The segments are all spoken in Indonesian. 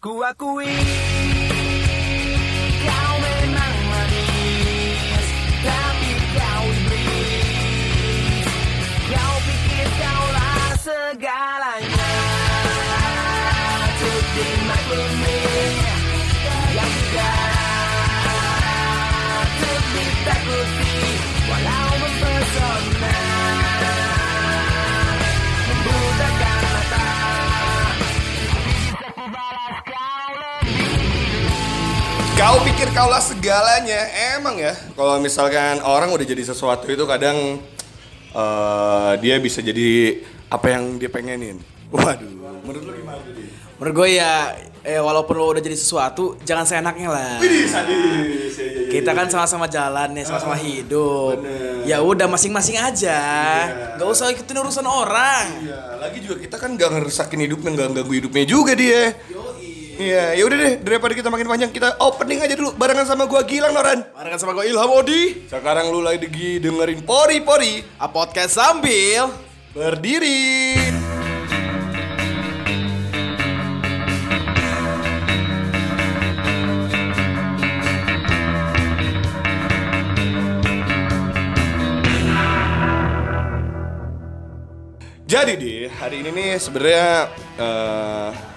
Kuakui. Calma. Kau pikir kaulah segalanya, emang ya. Kalau misalkan orang udah jadi sesuatu itu kadang eh, dia bisa jadi apa yang dia pengenin. Waduh, menurut lu gimana tuh? Menurut gue ya, eh, walaupun lo udah jadi sesuatu, jangan seenaknya lah. Widih, sadis. Ya, ya, ya, Kita kan sama-sama jalan nih, sama-sama hidup. bener. Ya udah masing-masing aja. Iya. Gak usah ikutin urusan orang. Iya, lagi juga kita kan gak ngerusakin hidupnya, gak ganggu hidupnya juga dia. Iya, ya udah deh, daripada kita makin panjang, kita opening aja dulu barengan sama gua Gilang Noran. Barengan sama gue Ilham Odi. Sekarang lu lagi dengerin Pori Pori A podcast sambil berdiri. Jadi di hari ini nih sebenarnya eh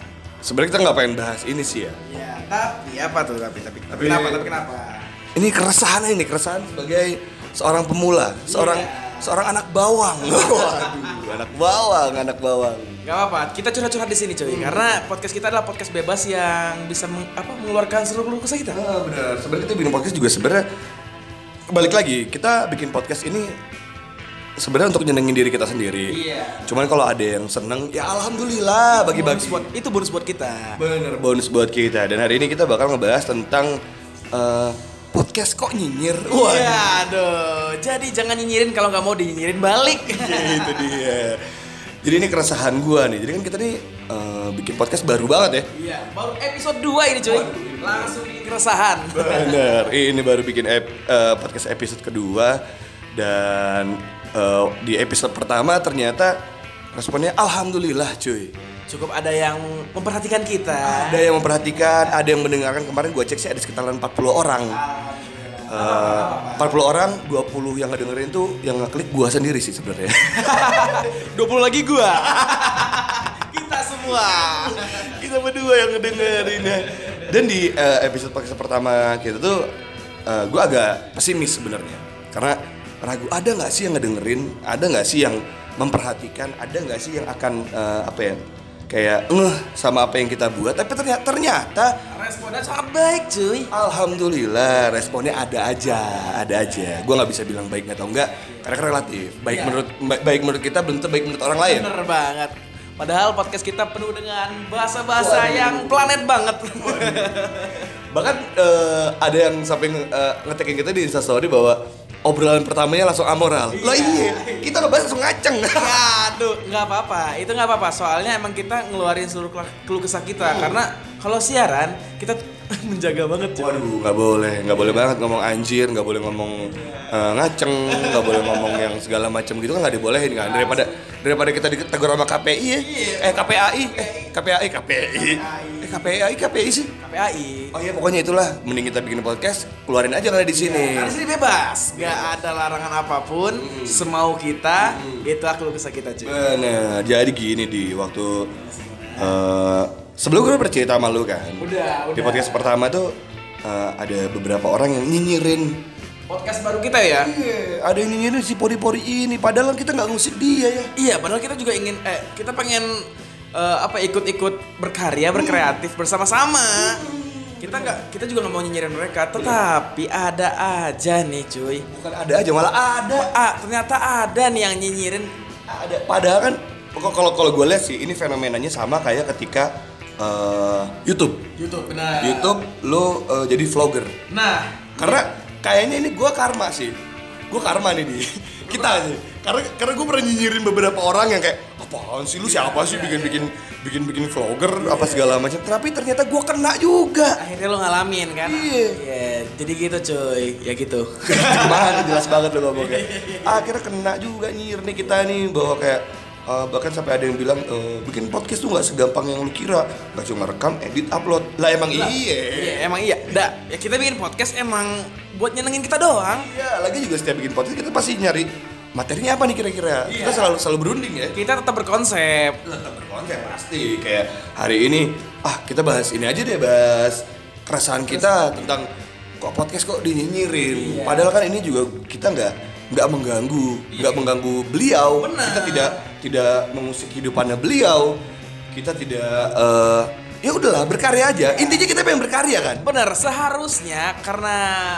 sebenarnya kita nggak pengen bahas ini sih ya. Ya, tapi apa tuh tapi tapi, tapi Tapi- kenapa tapi kenapa? Ini keresahan ini keresahan sebagai seorang pemula, seorang seorang anak bawang. Waduh, anak bawang, anak bawang. Gak apa-apa, kita curhat-curhat di sini cuy. Karena podcast kita adalah podcast bebas yang bisa meng- apa mengeluarkan seluruh kesah kita. Ah, benar. Sebenarnya kita bikin podcast juga sebenarnya balik lagi kita bikin podcast ini sebenarnya untuk nyenengin diri kita sendiri. Iya. Cuman kalau ada yang seneng, ya alhamdulillah Bonus bagi-bagi. buat itu bonus buat kita. Bener bonus buat kita. Dan hari ini kita bakal ngebahas tentang eh, podcast kok nyinyir. Wah, Iya, aduh. Jadi jangan nyinyirin kalau nggak mau dinyinyirin balik. itu dia. Jadi ini keresahan gua nih. Jadi kan kita nih eh, bikin podcast baru banget ya. Iya, baru episode 2 ini cuy. Langsung bikin keresahan. Bener, ini baru bikin ep- eh, podcast episode kedua dan eh, di episode pertama ternyata responnya alhamdulillah cuy. Cukup ada yang memperhatikan kita. Ada yang memperhatikan, ada yang mendengarkan kemarin gua cek sih ada sekitar 40 orang. Eh, 40 orang, 20 yang ngedengerin tuh yang ngeklik gua sendiri sih sebenarnya. 20 lagi gua. kita semua. kita berdua yang ngedengerin ya. Dan di eh, episode podcast pertama kita tuh eh, gue agak pesimis sebenarnya karena ragu ada nggak sih yang ngedengerin, ada nggak sih yang memperhatikan, ada nggak sih yang akan eh, apa ya kayak ngeh sama apa yang kita buat. Tapi ternyata ternyata Responnya sangat baik cuy. alhamdulillah responnya ada aja, ada aja. Gue nggak bisa bilang baik atau enggak karena kan relatif. Baik Iya. menurut ba- baik menurut kita belum tentu baik menurut orang lain. Bener banget. Padahal podcast kita penuh dengan bahasa-bahasa yang planet banget. Bahkan eh, ada yang sampai eh, ngetekin kita di instastory bahwa obrolan pertamanya langsung amoral. Lah iya, kita ngebahas langsung ngaceng. Aduh, nggak apa-apa. Itu nggak apa-apa. Soalnya emang kita ngeluarin seluruh keluh kesah kita. Karena kalau siaran kita menjaga banget. Waduh, nggak boleh, nggak boleh banget ngomong anjir, nggak boleh ngomong eh, ngaceng, nggak boleh ngomong yang segala macam gitu kan nggak dibolehin kan. Daripada daripada kita ditegur sama KPI ya, eh KPAI, eh KPAI, KPI, eh KPAI, KPI sih. KPAI. Oh iya pokoknya itulah, mending kita bikin podcast, keluarin aja nggak di sini. Di sini bebas, nggak ada larangan apa pun, semau kita, itu keluh kesah kita cuy. Bener, jadi gini di waktu eh sebelum gue bercerita sama lu kan. Udah, Di udah. podcast pertama tuh eh, ada beberapa orang yang nyinyirin. Podcast baru kita ya. Iya, ada yang nyinyirin si pori-pori ini, padahal kan kita nggak ngusik dia ya. Iya, padahal kita juga ingin, eh, kita pengen eh, apa ikut-ikut berkarya, berkreatif bersama-sama. Kita nggak, kita juga nggak mau nyinyirin mereka, tetapi ada aja nih cuy. Bukan ada aja, malah ada. Ah, ternyata ada nih yang nyinyirin. Ada. Padahal kan, pokok kalau kalau gue lihat sih, ini fenomenanya sama kayak ketika eh, YouTube. YouTube benar. YouTube, lu eh, jadi vlogger. Nah, Karena kayaknya ini gue karma sih. Gue karma nih di kita sih. Karena karena gue pernah nyinyirin beberapa orang yang kayak apaan sih lu siapa sih bikin bikin bikin bikin vlogger apa segala macam. Tapi ternyata gue kena juga. akhirnya lo ngalamin kan? Iya. Iya, jadi gitu cuy, ya gitu. Gimana jelas banget lu ngomongnya. Akhirnya kena juga nyir nih kita nih bahwa kayak eh, bahkan sampai ada yang bilang eh, bikin podcast tuh nggak segampang yang lu kira nggak cuma rekam edit upload lah emang iya Iya, emang iya. Da, ya kita bikin podcast emang buat nyenengin kita doang. iya lagi juga setiap bikin podcast kita pasti nyari materinya apa nih kira-kira? Kita selalu selalu berunding ya. Kita tetap berkonsep. tetap berkonsep pasti. Kayak hari ini ah kita bahas ini aja deh bahas keresahan kita tentang kok podcast kok dinyinyirin. Padahal kan ini juga kita nggak nggak mengganggu nggak mengganggu beliau. Benar. kita tidak tidak mengusik hidupannya beliau. Kita tidak eh, ya udahlah berkarya aja intinya kita pengen berkarya kan Bener, seharusnya karena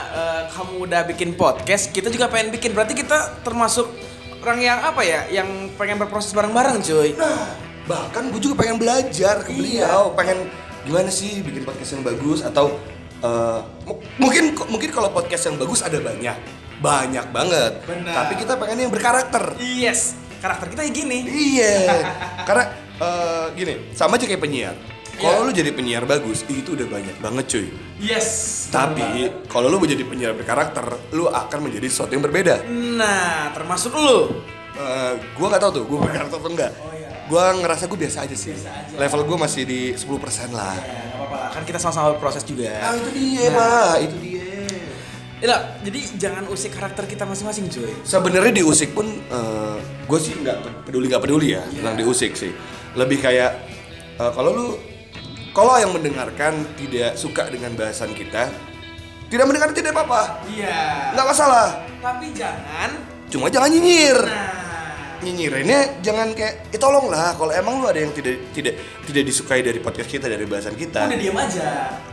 eh, kamu udah bikin podcast, kita juga pengen bikin. Berarti kita termasuk orang yang apa ya, yang pengen berproses bareng-bareng, cuy. Nah, bahkan gue juga pengen belajar ke beliau, pengen gimana sih bikin podcast yang bagus atau mu- mungkin mungkin kalau podcast yang bagus ada banyak, banyak banget. Benar. Tapi kita pengen yang berkarakter. Yes, karakter kita gini. Iya, karena eh, gini, sama aja kayak penyiar. Kalau Iya. lu jadi penyiar bagus, itu udah banyak banget cuy. Yes. Tapi kalau lu mau jadi penyiar berkarakter, lu akan menjadi sesuatu yang berbeda. Nah, termasuk lu. Eh, gua nggak tahu tuh, gua berkarakter atau enggak. Oh, iya. Gua ngerasa gua biasa aja sih. Biasa aja. Level gua masih di 10% lah. Ya, apa-apa lah. Kan kita sama-sama berproses juga. Ah itu dia, Pak. Itu dia. Ya, jadi jangan usik karakter kita masing-masing, cuy. Sebenarnya diusik pun gue sih nggak peduli nggak peduli ya tentang diusik sih. Lebih kayak eh, kalau lu kalau yang mendengarkan tidak suka dengan bahasan kita, tidak mendengar tidak apa-apa. Iya. Nggak masalah. Tapi jangan Cuma jangan nyinyir. nah Nyinyirinnya jangan kayak, eh tolonglah kalau emang lu ada yang tidak tidak tidak disukai dari podcast kita dari bahasan kita. udah diem aja.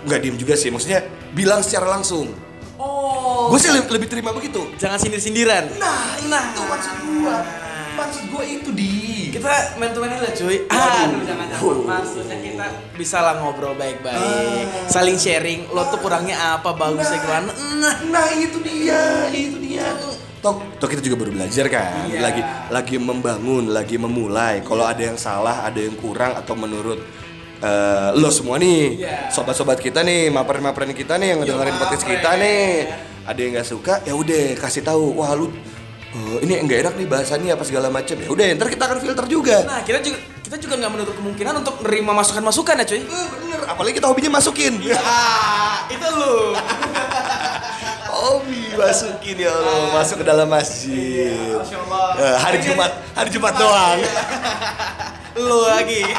Nggak diem juga sih, maksudnya bilang secara langsung. Oh. Gue sih lebih, lebih terima begitu. jangan sindir-sindiran. Nah, itu maksud gua. Maksud gua itu di. Kita main to aja cuy. Aduh, jangan jangan. Maksudnya kita bisa lah ngobrol baik-baik, saling sharing. Lo tuh kurangnya apa, bagusnya gimana? Nah, Nah, itu dia, itu dia. Toh, toh kita juga baru belajar kan, Iya. lagi lagi membangun, lagi memulai. Kalau ada yang salah, ada yang kurang atau menurut eh, lo semua nih, Iya. sobat-sobat kita nih, maperin-maperin kita nih yang ngedengerin podcast kita nih, ada yang nggak suka, ya udah kasih tahu, wah lu eh, ini enggak enak nih bahasannya apa segala macam. Ya udah, ntar kita akan filter juga. nah kita juga kita juga nggak menutup kemungkinan untuk nerima masukan-masukan ya cuy. Eh, bener, apalagi kita hobinya masukin. Ah, itu lu. Hobi masukin ya Allah, masuk ke dalam masjid. Allah. Eh, hari Jumat, hari Jumat doang. lu lagi.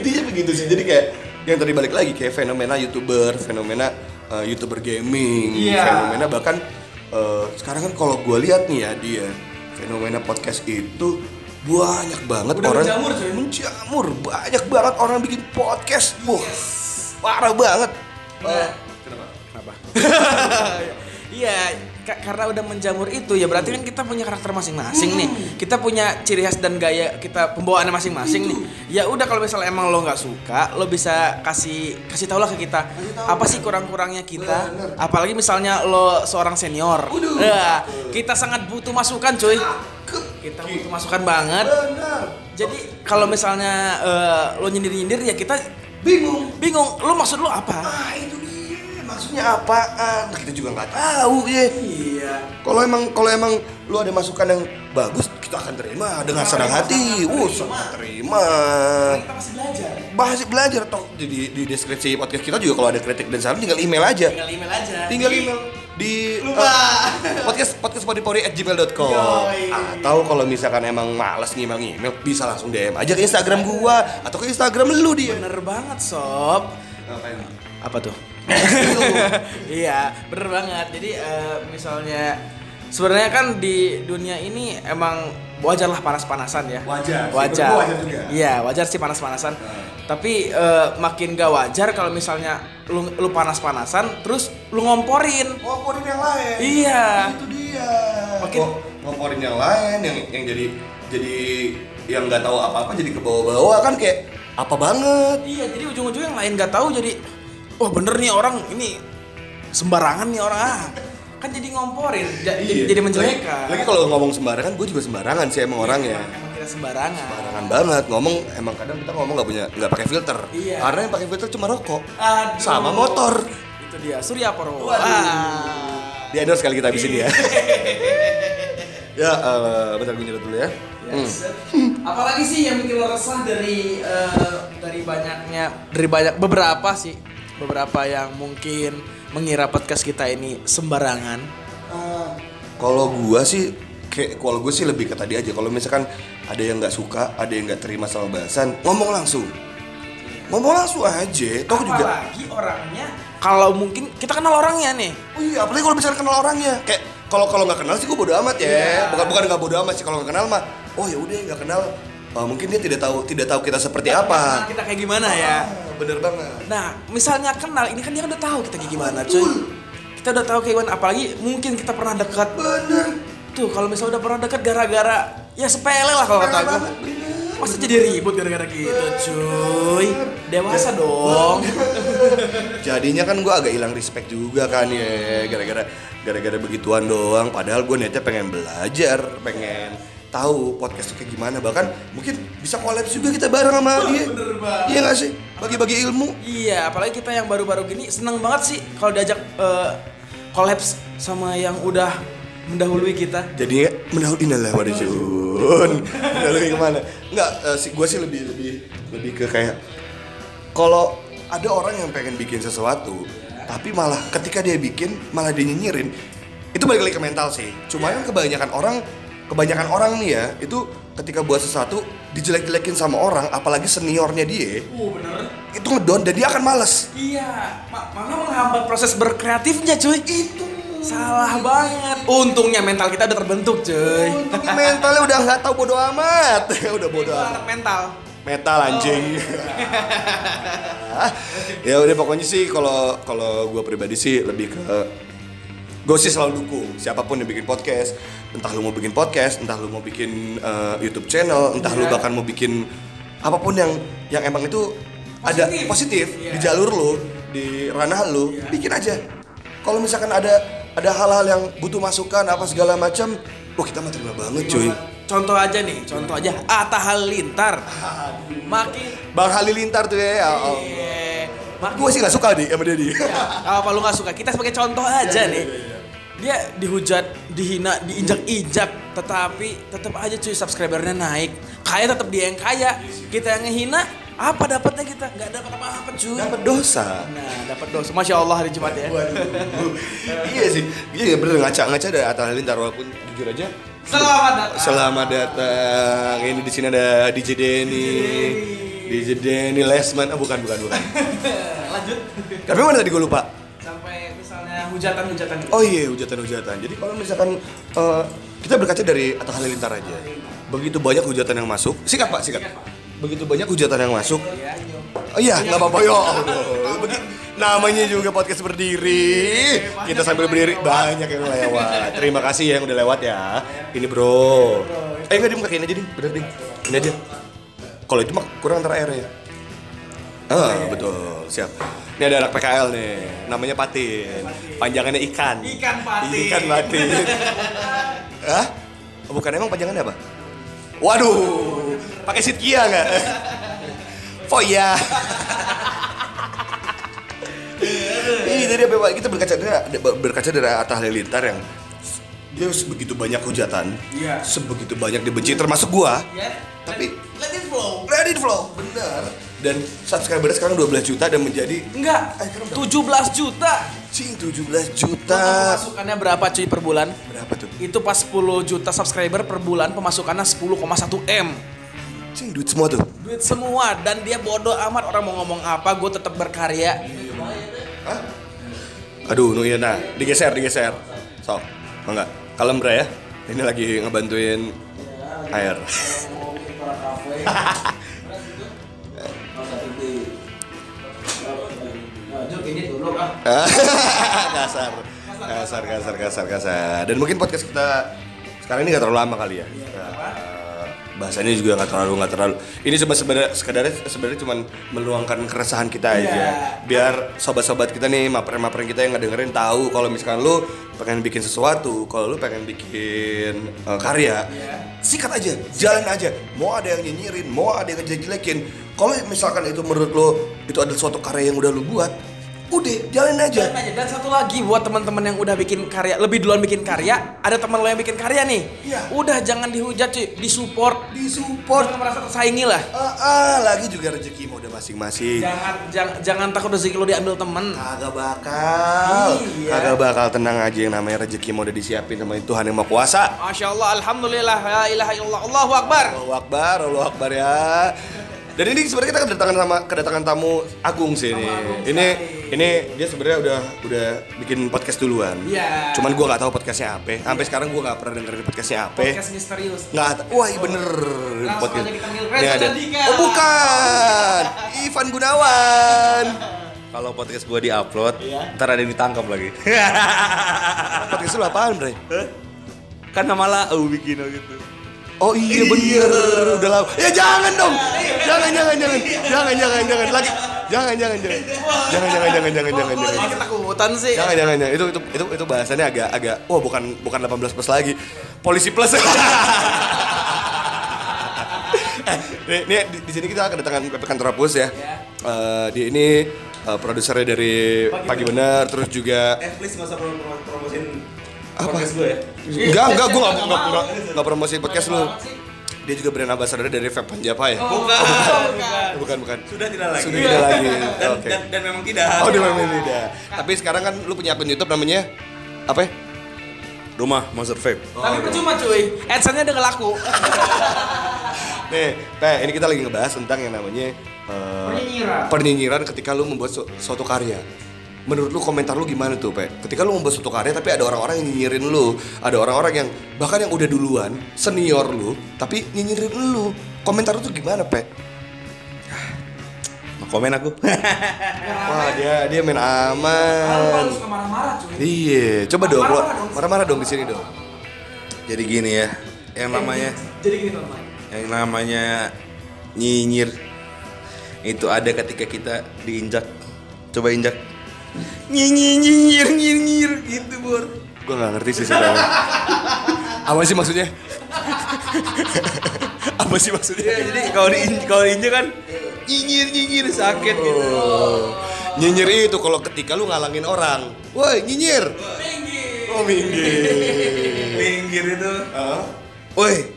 Intinya begitu sih. Jadi kayak yang tadi balik lagi kayak fenomena youtuber, fenomena eh, youtuber gaming, Iya. fenomena bahkan eh, sekarang kan kalau gue lihat nih ya dia fenomena podcast itu banyak banget Udah orang menjamur, cuy. menjamur banyak banget orang bikin podcast wah parah banget Nah. Kenapa? Iya, ka- karena udah menjamur itu ya berarti kan kita punya karakter masing-masing nih. Kita punya ciri khas dan gaya kita pembawaannya masing-masing nih. Ya udah kalau misalnya emang lo nggak suka, lo bisa kasih kasih tau lah ke kita. Apa sih kurang-kurangnya kita? Apalagi misalnya lo seorang senior. Nah, kita sangat butuh masukan, cuy. Kita butuh masukan banget. Jadi kalau misalnya eh, lo nyindir-nyindir ya kita bingung bingung. Lo maksud lo apa? ah itu maksudnya apaan kita juga nggak tahu ya Iya. kalau emang kalau emang lu ada masukan yang bagus kita akan terima dengan senang hati wuh sangat terima Kita masih belajar. bahas belajar toh di, di, di deskripsi podcast kita juga kalau ada kritik dan saran tinggal email aja Tinggal email aja. tinggal email di Lupa. eh, podcast podcast at gmail.com atau kalau misalkan emang males ngemail ngemail bisa langsung DM aja ke Instagram gua atau ke Instagram lu dia Bener banget sob. Apa tuh? iya, bener banget. Jadi eh, misalnya sebenarnya kan di dunia ini emang wajar lah panas-panasan ya. Wajar Wajar. juga. Iya, wajar sih panas-panasan. Tapi eh, makin gak wajar kalau misalnya lu lu panas-panasan terus lu ngomporin. ngomporin yang lain Iya. itu dia Makin- Ngo- ngomporin yang lain yang yang jadi jadi yang nggak tahu apa-apa jadi ke bawah-bawah kan kayak apa banget Iya, jadi ujung-ujung yang lain gak tahu jadi wah bener nih orang ini sembarangan nih orang ah. Kan jadi ngomporin, ja- jadi, jadi menjelekkan. Iya. lagi, lagi kalau ngomong sembarangan gue juga sembarangan sih emang orangnya Emang kita sembarangan. sembarangan banget ngomong emang kadang kita ngomong nggak punya nggak pakai filter Iya. karena yang pakai filter cuma rokok Aduh. sama motor Itu dia, Surya Purwo. Ah. di endorse kali kita habisin ya Ya, eh, bentar gue nyedot dulu ya. Hmm. Apalagi sih yang bikin lo resah dari eh, dari banyaknya dari banyak beberapa sih beberapa yang mungkin mengira podcast kita ini sembarangan. Kalau gua sih kayak kalau gue sih lebih ke tadi aja. Kalau misalkan ada yang nggak suka, ada yang nggak terima sama bahasan, ngomong langsung. Ngomong langsung aja. Toh juga. Apalagi orangnya kalau mungkin kita kenal orangnya nih. Oh iya, apalagi kalau misalkan kenal orangnya. Kayak kalau kalau nggak kenal sih gue bodo amat ya. Iya. Bukan bukan nggak bodo amat sih kalau nggak kenal mah. Oh ya udah nggak kenal. Eh, mungkin dia tidak tahu tidak tahu kita seperti apa. Kita kayak gimana ya? Bener banget. Nah, misalnya kenal, ini kan dia kan udah tahu kita kayak gimana, cuy. Kita udah tahu kayak gimana, apalagi mungkin kita pernah dekat. Bener. Tuh, kalau misalnya udah pernah dekat gara-gara ya sepele lah kalau kata bener. Masa jadi ribut gara-gara gitu, cuy. Dewasa dong. Jadinya kan gue agak hilang respect juga kan ya gara-gara gara-gara begituan doang. Padahal gue niatnya pengen belajar, pengen tahu podcast itu kayak gimana. Bahkan mungkin bisa collab juga kita bareng sama dia. bener banget. Iya gak sih? Bagi-bagi ilmu. Iya, apalagi kita yang baru-baru gini seneng banget sih kalau diajak eh, kolaps sama yang udah mendahului kita. Jadinya mendahului lah waduh Jun. Mendahului ke mana? Enggak, eh, sih gue sih lebih lebih lebih ke kayak kalau ada orang yang pengen bikin sesuatu, tapi malah ketika dia bikin malah dia nyinyirin, itu balik lagi ke mental sih. Cuma kan kebanyakan orang, kebanyakan orang nih ya, itu ketika buat sesuatu dijelek-jelekin sama orang, apalagi seniornya dia, Uh, bener. itu ngedon dan dia akan males. Iya, ma- malah menghambat proses berkreatifnya, cuy. Itu salah banget. Untungnya mental kita udah terbentuk, cuy. Untungnya mentalnya udah nggak tahu bodo amat, udah bodo Itu amat. mental. metal anjing. ya udah pokoknya sih kalau kalau gue pribadi sih lebih ke gue sih selalu dukung siapa pun yang bikin podcast entah lu mau bikin podcast entah lu mau bikin eh, YouTube channel entah lu Iya. bahkan mau bikin apa pun yang yang emang itu ada Positif. positif Iya. di jalur lu di ranah lu bikin aja kalau misalkan ada ada hal-hal yang butuh masukan apa segala macam wah kita mah terima banget cuy Contoh aja nih, contoh aja Atta Halilintar. Makin Bang Halilintar tuh ya, ya Allah. Iya. Makin Gue sih gak suka nih sama dia di. Gak apa lu gak suka, kita sebagai contoh aja nih Dia dihujat, dihina, diinjak-injak Tetapi tetap aja cuy subscribernya naik Kaya tetap dia yang kaya Kita yang ngehina, apa dapatnya kita? Gak dapat apa-apa cuy Dapat dosa. Nah dapat dosa, Masya Allah hari Jumat ya iya sih. Iya bener ngaca-ngaca ada Atta Halilintar walaupun jujur aja. Selamat datang Selamat datang. Ini di sini ada DJ Denny. DJ Denny Lesman. Oh, bukan bukan bukan. Lanjut Tapi mana tadi gue lupa. Sampai misalnya hujatan-hujatan gitu Oh iya hujatan-hujatan. Jadi kalau misalkan eh, kita berkaca dari Atta Halilintar aja. Begitu banyak hujatan yang masuk. Sikat Pak, sikat. Begitu banyak hujatan yang masuk. Ya, yo. Oh iya, nggak apa-apa. Begi- namanya juga podcast berdiri. Kita sambil berdiri banyak yang lewat. Terima kasih ya yang udah lewat ya. Ini bro. Eh enggak dim aja dim, bener dim. Ini aja. Kalau itu mah kurang antara air ya. Ah betul, siap. Ini ada anak PKL nih, namanya Patin. Panjangannya ikan. Ikan patin. Ikan patin. Hah? Oh, bukan emang panjangannya apa? Waduh, pakai sitkia nggak? Oh iya. Ini dari apa? Kita berkaca dari berkaca dari Atta Halilintar yang dia begitu banyak hujatan, Iya. sebegitu banyak dibenci, termasuk gua. Ya, Tapi let it flow let it flow, benar. Dan subscribernya sekarang 12 juta dan menjadi Enggak, 17 juta cing 17 juta. Pemasukannya berapa cuy per bulan? Berapa tuh? Itu pas 10 juta subscriber per bulan pemasukannya 10,1 M Cing duit semua tuh. Duit semua dan dia bodoh amat orang mau ngomong apa gue tetap berkarya Aduh, nu iya nah, digeser, digeser. Sok, enggak. Kalem Bra ya. Ini lagi ngebantuin air. kasar. Kasar, kasar, kasar, kasar. Dan mungkin podcast kita sekarang ini nggak terlalu lama kali ya. Eh, bahasanya juga nggak terlalu nggak terlalu. Ini cuma sebenarnya sekedarnya sebenarnya cuma meluangkan keresahan kita aja. Biar sobat-sobat kita nih, maper-maper kita yang ngedengerin tahu kalau misalkan lu pengen bikin sesuatu, kalau lu pengen bikin eh, karya, sikat aja, jalan aja. Mau ada yang nyinyirin, mau ada yang ngejelek-jelekin. Kalau misalkan itu menurut lo itu adalah suatu karya yang udah lu buat, Udah, jalanin aja. Aja. Dan satu lagi buat teman-teman yang udah bikin karya, lebih duluan bikin karya, ada teman lo yang bikin karya nih. Iya. Udah jangan dihujat cuy, disupport. Disupport. Jangan merasa tersaingi lah. Ah, ah, lagi juga rezeki mode masing-masing. Jangan jangan jangan takut rezeki lo diambil temen. Kagak bakal. Iya. Kagak bakal tenang aja yang namanya rezeki mau udah disiapin sama Tuhan yang Maha Kuasa. Masya Allah, Alhamdulillah, la ilaha illallah, Allahu Akbar. Allahu Akbar, Allahu Akbar ya. Dan ini sebenarnya kita kedatangan sama kedatangan tamu Agung sih ini. Ini ini dia sebenarnya udah udah bikin podcast duluan. Iya. Cuman gua nggak tahu podcastnya apa. Sampai sekarang gua nggak pernah dengerin podcastnya apa. Podcast misterius. Nggak. Wah, iya bener. Langsung aja kita panggil Ini Reza ada. Oh, bukan. Ivan Gunawan. Kalau podcast gua di-upload, ntar ada yang ditangkap lagi. Podcast lu apaan, Bre? kan nama lau bikin gitu. Oh iya bener, udah lama. Ya jangan dong, jangan jangan jangan, jangan jangan jangan lagi, jangan jangan jangan, jangan jangan jangan jangan jangan jangan. ketakutan sih? Jangan jangan jangan itu itu itu itu bahasannya agak agak wah bukan bukan 18 plus lagi. Polisi plus. eh, nih, nih di, di sini kita kedatangan Pepe Kantorapus ya. Eh, dia ini eh, produsernya dari Pagi, Bener, terus juga Eh, please nggak usah promosiin Apa? podcast gua ya. enggak enggak gue enggak enggak enggak, enggak promosi podcast lu. Dia juga brand ambassador dari Vape Panjapa ya? Bukan. Bukan, bukan. Sudah tidak lagi. Sudah tidak lagi. Dan, Oke. dan, dan memang tidak. Oh, dia memang tidak. Tapi sekarang kan lu punya akun YouTube namanya apa ya? Rumah Monster Vape. Tapi percuma cuy, AdSense-nya udah laku. Nih, Pe, ini kita lagi ngebahas tentang yang namanya eh, Penyinyiran. penyinyiran ketika lu membuat su- suatu karya. Menurut lu komentar lu gimana tuh, Pe? Ketika lu membuat suatu karya tapi ada orang-orang yang nyinyirin lu, ada orang-orang yang bahkan yang udah duluan, senior lu, tapi nyinyirin lu. Komentar lu tuh gimana, Pe? Mau komen aku. Wah, dia dia main aman. suka marah-marah cuy. Iya, coba dong, Marah-marah dong. marah-marah dong di sini dong. Jadi gini ya, yang namanya Jadi gini teman-teman. yang namanya nyinyir itu ada ketika kita diinjak. Coba injak. Nyinyir nyinyir nyinyir gitu, Bor. Gue nggak ngerti sih sebenarnya. Apa sih maksudnya? Apa sih maksudnya? Ya, jadi kalau di kalau diinjak kan nyinyir nyinyir sakit gitu. Oh. Nyinyir itu kalau ketika lu ngalangin orang. Woi, nyinyir. Oh, minggir. Minggir itu. Hah? Woi,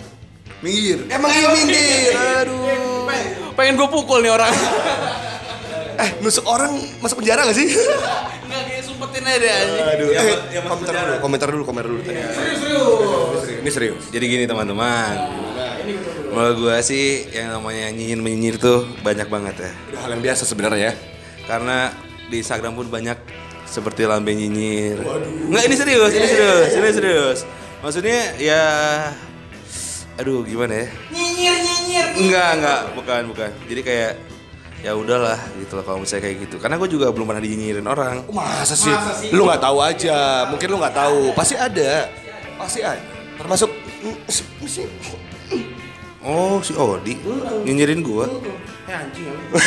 minggir. Emang iya minggir. Aduh. Pengen gue pukul nih orang. Eh, nusuk orang masuk penjara gak sih? Sumpetin aja deh anjing. Aduh. Ya, Eh, ya, komentar dulu, komentar dulu, komentar dulu tadi. Ini serius. Jadi gini teman-teman. Menurut gua sih yang namanya nyinyir menyinyir tuh banyak banget ya. Udah hal yang biasa sebenarnya ya. Karena di Instagram pun banyak seperti lambe nyinyir. Enggak ini serius, ini serius, ini serius. Maksudnya ya aduh gimana ya? Nyinyir nyinyir. Enggak, enggak, bukan, bukan. Jadi kayak ya udahlah gitu loh kalau misalnya kayak gitu. Karena gue juga belum pernah dinyinyirin orang. Masa sih? Masa sih? Lu nggak tahu aja. Mungkin lu nggak tahu. Pasti ada. Pasti ada. Termasuk Oh, si Odi nyinyirin gua. Eh anjing ya.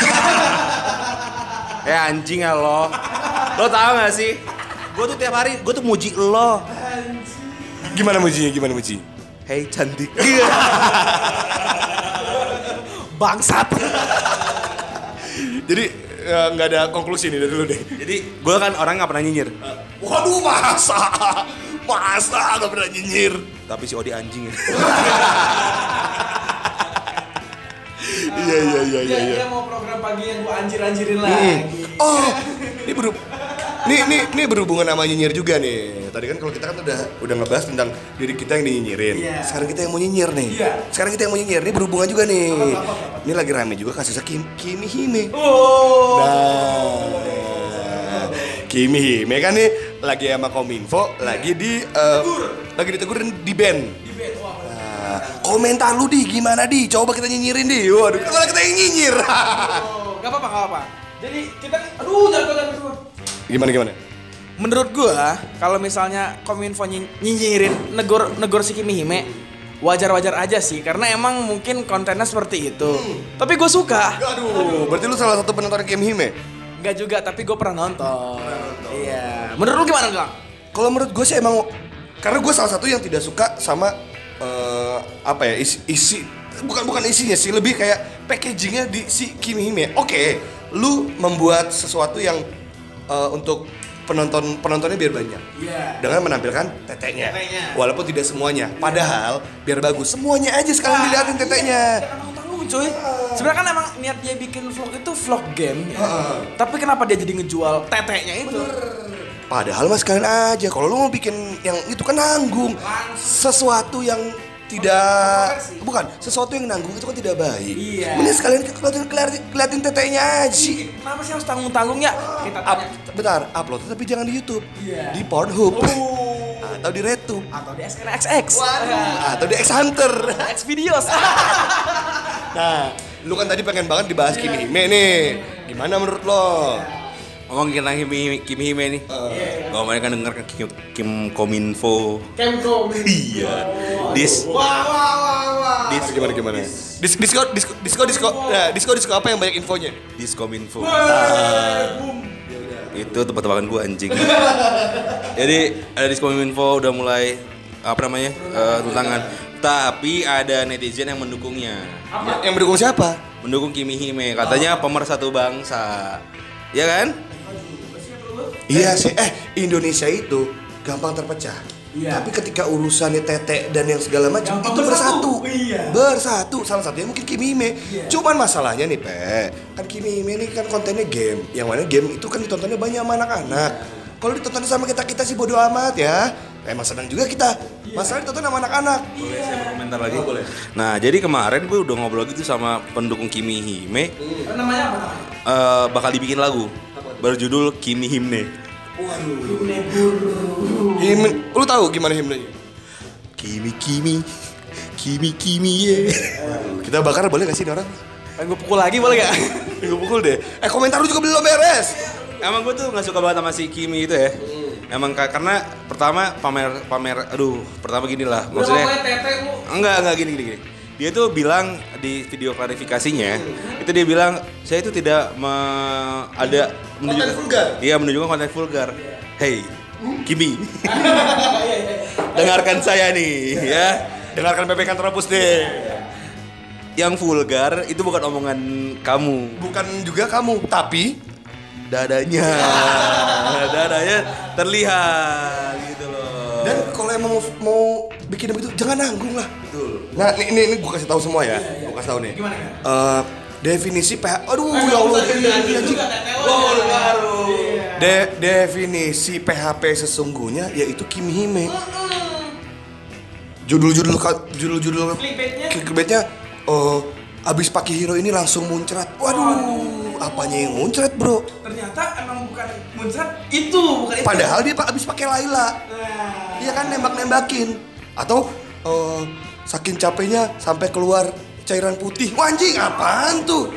Eh anjing ya lo. Lo tau gak sih? Gue tuh tiap hari, gue tuh muji lo. Gimana mujinya? Gimana muji? Hei cantik. Bangsat. Jadi eh, nggak ada konklusi nih dari dulu deh. Jadi gue kan orang gak pernah nyinyir. Waduh masa, masa nggak pernah nyinyir. Tapi si Odi anjing ya. Iya iya iya iya. Dia, iya. dia mau program pagi yang gue anjir-anjirin lagi. Oh, ini beru, nih nih nih berhubungan sama nyinyir juga nih. Tadi kan kalau kita kan udah udah ngebahas tentang diri kita yang dinyinyirin. Iya. Sekarang kita yang mau nyinyir nih. Iya. Sekarang kita yang mau nyinyir. Ini berhubungan juga nih. Ini lagi rame juga kasusnya Kim, Kimi Hime. Oh. Nah, Kimi Hime kan nih lagi sama Kominfo, lagi di eh, lagi ditegur dan di ban. Nah, komentar lu di gimana di? Coba kita nyinyirin di. Waduh, kalau kita yang nyinyir. Oh, gak apa-apa, gak apa-apa. Jadi kita, aduh jangan jangan jangan. Gimana gimana? Menurut gua, kalau misalnya Kominfo nyi- nyinyirin negor negor si Kimi Hime, wajar-wajar aja sih karena emang mungkin kontennya seperti itu. Tapi gue suka. Aduh, berarti lu salah satu penonton Kimi Hime. Enggak juga, tapi gue pernah nonton. Iya. Menurut lu gimana, Gang? Kalau menurut gue sih emang karena gue salah satu yang tidak suka sama eh, apa ya isi, isi bukan bukan isinya sih lebih kayak packagingnya di si Kimi Hime. Oke, lu membuat sesuatu yang eh, untuk penonton penontonnya biar banyak. Iya. Dengan menampilkan teteknya. Walaupun tidak semuanya. Padahal biar bagus semuanya aja sekalian dilihatin teteknya. tanggung cuy. Sebenarnya kan emang niat dia bikin vlog itu vlog game. Tapi kenapa dia jadi ngejual teteknya itu? Padahal mas kalian aja kalau lu mau bikin yang itu kan nanggung. Sesuatu yang tidak bukan sesuatu yang nanggung itu kan tidak baik. Iya. Mending sekalian keliatin, keliatin, keliatin teteknya aja. Kenapa sih harus tanggung-tanggung ya? Kita Up, bentar, upload tapi jangan di YouTube. Iya. Di Pornhub. Oh. Atau di RedTube. atau di SNXX. Atau di X Hunter. X videos. Nah, lu kan tadi pengen banget dibahas Kimi Hime nih. Gimana menurut lo? Ngomongin tentang Kimi, Kimi Hime nih. Kalau mereka denger kan Kim, Kim Kominfo. Kemko. Iya. Dis. Wah wah wah wah. Dis gimana gimana? Dis, disko, disko, disko, disko, nah, disko, disko apa yang banyak infonya? Diskominfo. Itu tebak-tebakan gua anjing. Jadi ada Diskominfo udah mulai apa namanya? eh, tuntangan. Tapi ada netizen yang mendukungnya. Yang mendukung siapa? Mendukung Kimi Hime. Katanya pemersatu bangsa. Ya kan? Iya sih. Eh, Indonesia itu gampang terpecah. Iya. Tapi ketika urusannya tetek dan yang segala macam Gampang itu bersatu. bersatu. Iya. Bersatu. Salah satunya mungkin Kimi Hime. Iya. Cuman masalahnya nih, Pe. Kan Kimi Hime ini kan kontennya game. Yang mana game itu kan ditontonnya banyak sama anak-anak. Kalau ditonton sama kita-kita sih bodo amat ya. Emang senang juga kita. Masalah ditonton sama anak-anak. Boleh saya berkomentar lagi? boleh. Nah, jadi kemarin gue udah ngobrol gitu sama pendukung Kimi Hime. Namanya apa namanya? eh, bakal dibikin lagu berjudul Kimi Himne. Hime, lu tahu gimana himnenya? Kimi Kimi Kimi Kimi ye. Kita bakar boleh gak sih ini orang? Pengen gue pukul lagi boleh gak? Gue pukul deh. Eh komentar lu juga belum beres. Emang gue tuh nggak suka banget sama si Kimi itu ya. Emang ka- karena pertama pamer pamer aduh pertama gini lah maksudnya tete enggak enggak gini gini gini dia tuh bilang di video klarifikasinya itu dia bilang saya itu tidak me- ada menunjukkan- vulgar? iya menunjukkan konten vulgar. Hey Kimi dengarkan saya nih ya. Dengarkan PPK Terapus deh. yang vulgar itu bukan omongan kamu. Bukan juga kamu, tapi dadanya. Dadanya terlihat gitu loh. Dan kalau emang mau, mau bikin begitu jangan nanggung lah. Nah, ini ini, ini gue kasih tahu semua ya. Gue kasih tahu nih. Gimana? Eh, definisi PH Aduh, ya Allah. anjing. De- definisi PHP sesungguhnya yaitu Kim Hime. Judul-judul judul-judul Clickbaitnya? oh abis pakai hero ini langsung muncrat. Waduh, apanya yang muncrat, Bro? Ternyata emang bukan muncrat itu, bukan itu. Padahal dia abis pakai Laila. Nah, Iya kan nembak-nembakin. Atau eh, saking capeknya sampai keluar cairan putih. Wah anjing, apaan tuh?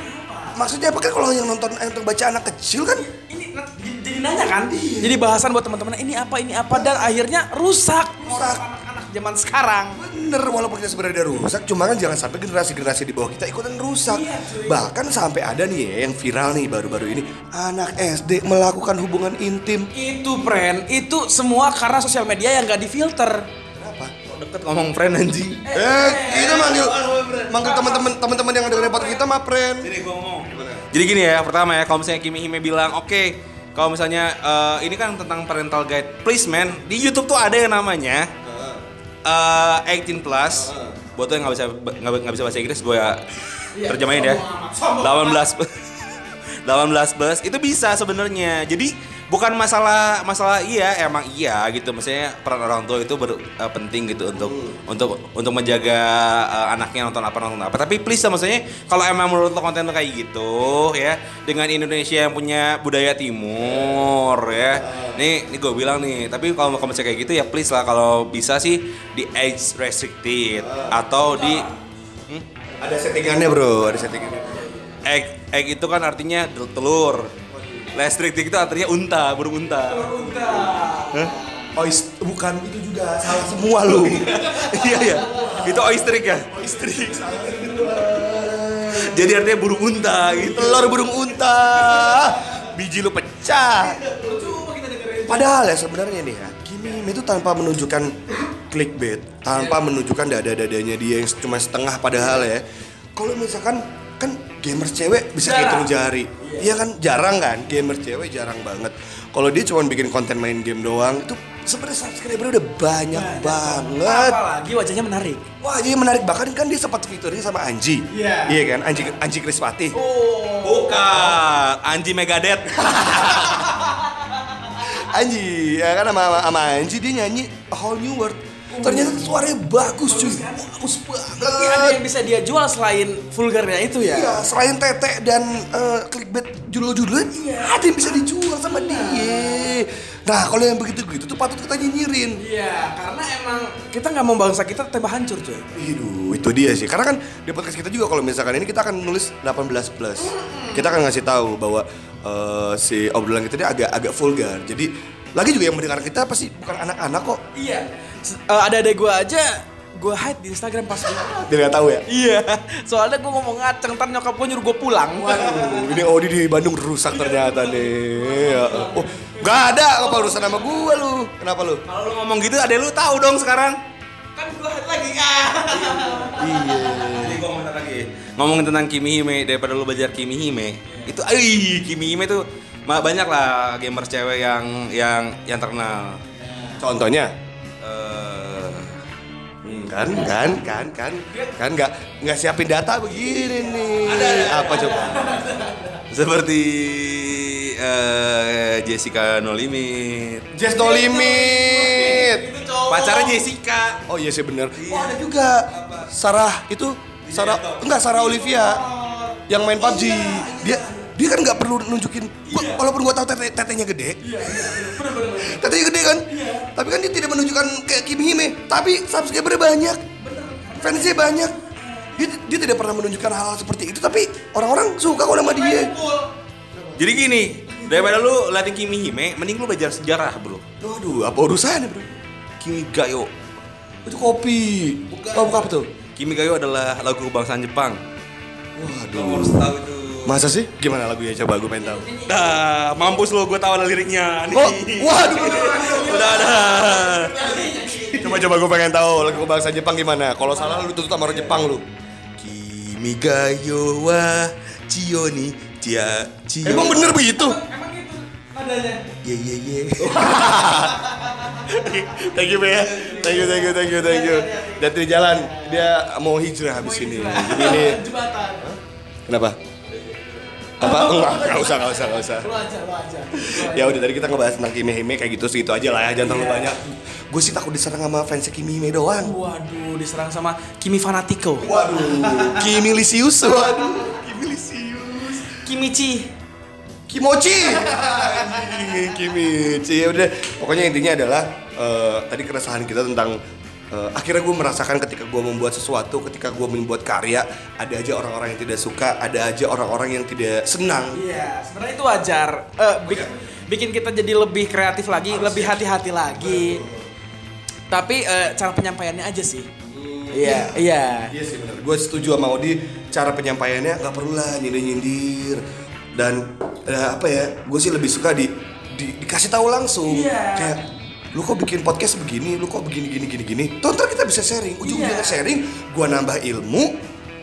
Maksudnya apa kan kalau yang nonton yang terbaca anak kecil kan ini jadi- nanya kan? Jadi bahasan buat teman-teman ini apa ini apa dan akhirnya rusak. Rusak. anak-anak zaman sekarang. bener walaupun kita sebenarnya rusak cuma kan jangan sampai generasi-generasi di bawah kita ikutan rusak Iya, cuy. bahkan sampai ada nih ya yang viral nih baru-baru ini anak SD melakukan hubungan intim Itu friend, itu semua karena sosial media yang gak difilter. Deket ngomong friend anjing eh kita manggil manggil teman-teman teman-teman yang dengerin podcast kita mah friend Sini gua ngomong. Jadi gini ya, pertama ya, kalau misalnya Kimi Hime bilang, oke, kalau misalnya eh, ini kan tentang parental guide, please man, di YouTube tuh ada yang namanya eh 18 plus. Buat tuh yang nggak bisa nggak nggak bisa bahasa Inggris, gue ya terjemahin ya. 18 18 plus itu bisa sebenarnya. Jadi bukan masalah masalah iya emang iya gitu. Maksudnya peran orang tua itu ber- eh, penting gitu untuk untuk untuk menjaga eh, anaknya nonton apa nonton apa. Tapi please lah, maksudnya kalau emang menurut lo konten lo kayak gitu ya dengan Indonesia yang punya budaya timur ya. Nih ini gue bilang nih tapi kalau misalnya kayak gitu ya please lah kalau bisa sih di age restricted atau di hmm? ada settingannya bro ada settingannya. Egg egg itu kan artinya telur restricted itu artinya unta burung unta. Ois bukan itu juga salah semua lu. Iya ya itu oistrik ya? Istri jadi artinya burung unta gitu. Telur burung unta. Biji lu pecah. Padahal ya sebenarnya nih ya Kimi itu tanpa menunjukkan clickbait tanpa menunjukkan dada-dadanya dia yang cuma setengah padahal ya. Kalau misalkan kan gamers cewek bisa hitung jari. Iya kan jarang kan gamers cewek jarang banget. Kalau dia cuma bikin konten main game doang itu sebenarnya subscriber udah banyak banget. Apalagi wajahnya menarik. Wah, jadi menarik bahkan kan dia sempat fiturnya sama Anji. Iya. Iya kan? Anji Anji Krispati. Oh. Bukan, Anji Megadeth. Anji, ya kan sama, sama Anji dia nyanyi A Whole New World. Ternyata suaranya bagus cuy. Bagus Berarti ada banget. yang bisa dia jual selain vulgarnya itu ya? Iya, selain tete dan eh, clickbait judul-judulnya, ada yang bisa dijual sama dia. Nah, kalau yang begitu gitu tuh patut kita nyinyirin. Iya, karena emang kita nggak mau bangsa kita tembak hancur cuy. Aduh, itu dia sih. Karena kan di podcast kita juga kalau misalkan ini kita akan nulis 18 plus. Kita akan ngasih tahu bahwa eh, si obrolan kita ini agak agak vulgar. Jadi lagi juga yang mendengar kita pasti bukan anak-anak kok. Iya. Ada adek gue aja, gue hide di Instagram pas gua- Dia nggak tahu ya. Iya, soalnya gue ngomong ngaceng, ntar nyokap gue nyuruh gue pulang. Waduh, ini Odi di Bandung rusak ternyata nih. Ya, Oh, nggak ada apa urusan sama gua lu. Kenapa lu? Kalau lu ngomong gitu, ada lu tahu dong sekarang. Kan gue hide lagi. Ah. Jadi gua ngomong lagi. Ngomongin tentang Kimi Hime daripada lu belajar Kimi Hime. Itu ih, Kimi Hime tuh banyak lah gamers cewek yang yang yang terkenal. Contohnya? Eh, Hmm, kan, kan, kan, kan, kan nggak nggak siapin data begini nih. Apa coba? seperti eh, Jessica No Limit. Just no limit. Pacarnya Jessica. Oh iya sih bener. Oh ada juga. Sarah itu Sarah enggak Sarah Olivia yang main PUBG. Dia dia kan nggak perlu nunjukin gua- walaupun gua tahu tete, tetenya gede. Tetenya gede kan? Tapi kan dia tidak menunjukkan kayak Kimi Hime, tapi subscribernya banyak. Fansnya banyak. Dia, dia tidak pernah menunjukkan hal-hal seperti itu, tapi orang-orang suka kok sama dia. Jadi gini, daripada lu latih Kimi Hime, mending lu belajar sejarah, Bro. Waduh, apa urusannya bro? Kimi Gayo. Itu kopi. Oh, bukan apa tuh? Kimi Gayo adalah lagu kebangsaan Jepang. Waduh. harus tahu itu. Masa sih? Gimana lagunya? Coba gue pengen tahu. Dah, mampus lo, gue tahu ada liriknya. Nih. Oh, waduh. Udah ada. Coba coba gue pengen tahu lagu bahasa Jepang gimana. Kalau salah lu tutup sama orang Jepang lu. Kimi Gayo wa Chiyo ni Chia Chiyo. Emang bener begitu? Emang gitu nadanya. Ye ye ye. thank you ya. Thank you, thank you, thank you, thank you. Dan di jalan dia mau hijrah habis ini. Jadi ini Jembatan. kenapa? Apa? Enggak, enggak usah, enggak usah, enggak usah. Lu aja, lu aja. Ya udah tadi kita ngebahas tentang Kimi Hime kayak gitu segitu aja lah ya, jangan terlalu banyak. Gue sih takut diserang sama fans Kimi Hime doang. Waduh, diserang sama Kimi Fanatico. Waduh, Kimi Lisius. Waduh, Kimi Lisius. Kimichi. Kimochi. Kimichi. Ya udah, pokoknya intinya adalah eh, tadi keresahan kita tentang eh, akhirnya gue merasakan ketika gue membuat sesuatu, ketika gue membuat karya, ada aja orang-orang yang tidak suka, ada aja orang-orang yang tidak senang. Iya, sebenarnya itu wajar. Eh, bik- bikin kita jadi lebih kreatif lagi, lebih hati-hati lagi. Tapi eh, cara penyampaiannya aja sih. Iya, iya. Iya sih benar. Gue setuju sama Odi. Cara penyampaiannya nggak perlu lah nyindir-nyindir. Dan eh, apa ya? Gue sih lebih suka di, di- dikasih tahu langsung. Iya. Kayak lu kok bikin podcast begini, lu kok begini gini gini gini. Tuh ntar kita bisa sharing. Ujung-ujungnya Iya. sharing, gue nambah ilmu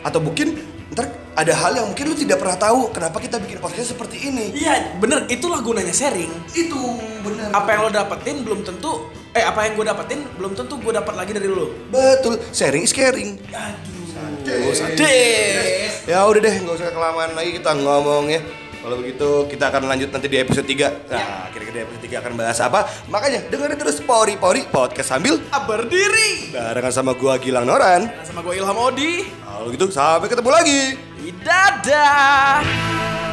atau mungkin ntar ada hal yang mungkin lu tidak pernah tahu kenapa kita bikin podcast seperti ini. Iya, bener. Itulah gunanya sharing. Itu benar. Apa yang lo dapetin belum tentu, eh apa yang gue dapetin belum tentu gue dapat lagi dari lo. Betul, sharing is caring. Aduh, sadis. Ya udah deh, nggak usah kelamaan lagi kita ngomong ya. Kalau begitu kita akan lanjut nanti di episode 3 Nah, kira-kira di episode 3 akan bahas apa? Makanya dengerin terus Pori Pori Podcast sambil Berdiri. barengan sama gua Gilang Noran. Sama gue Ilham Odi. Kalau gitu sampai ketemu lagi. Dadah.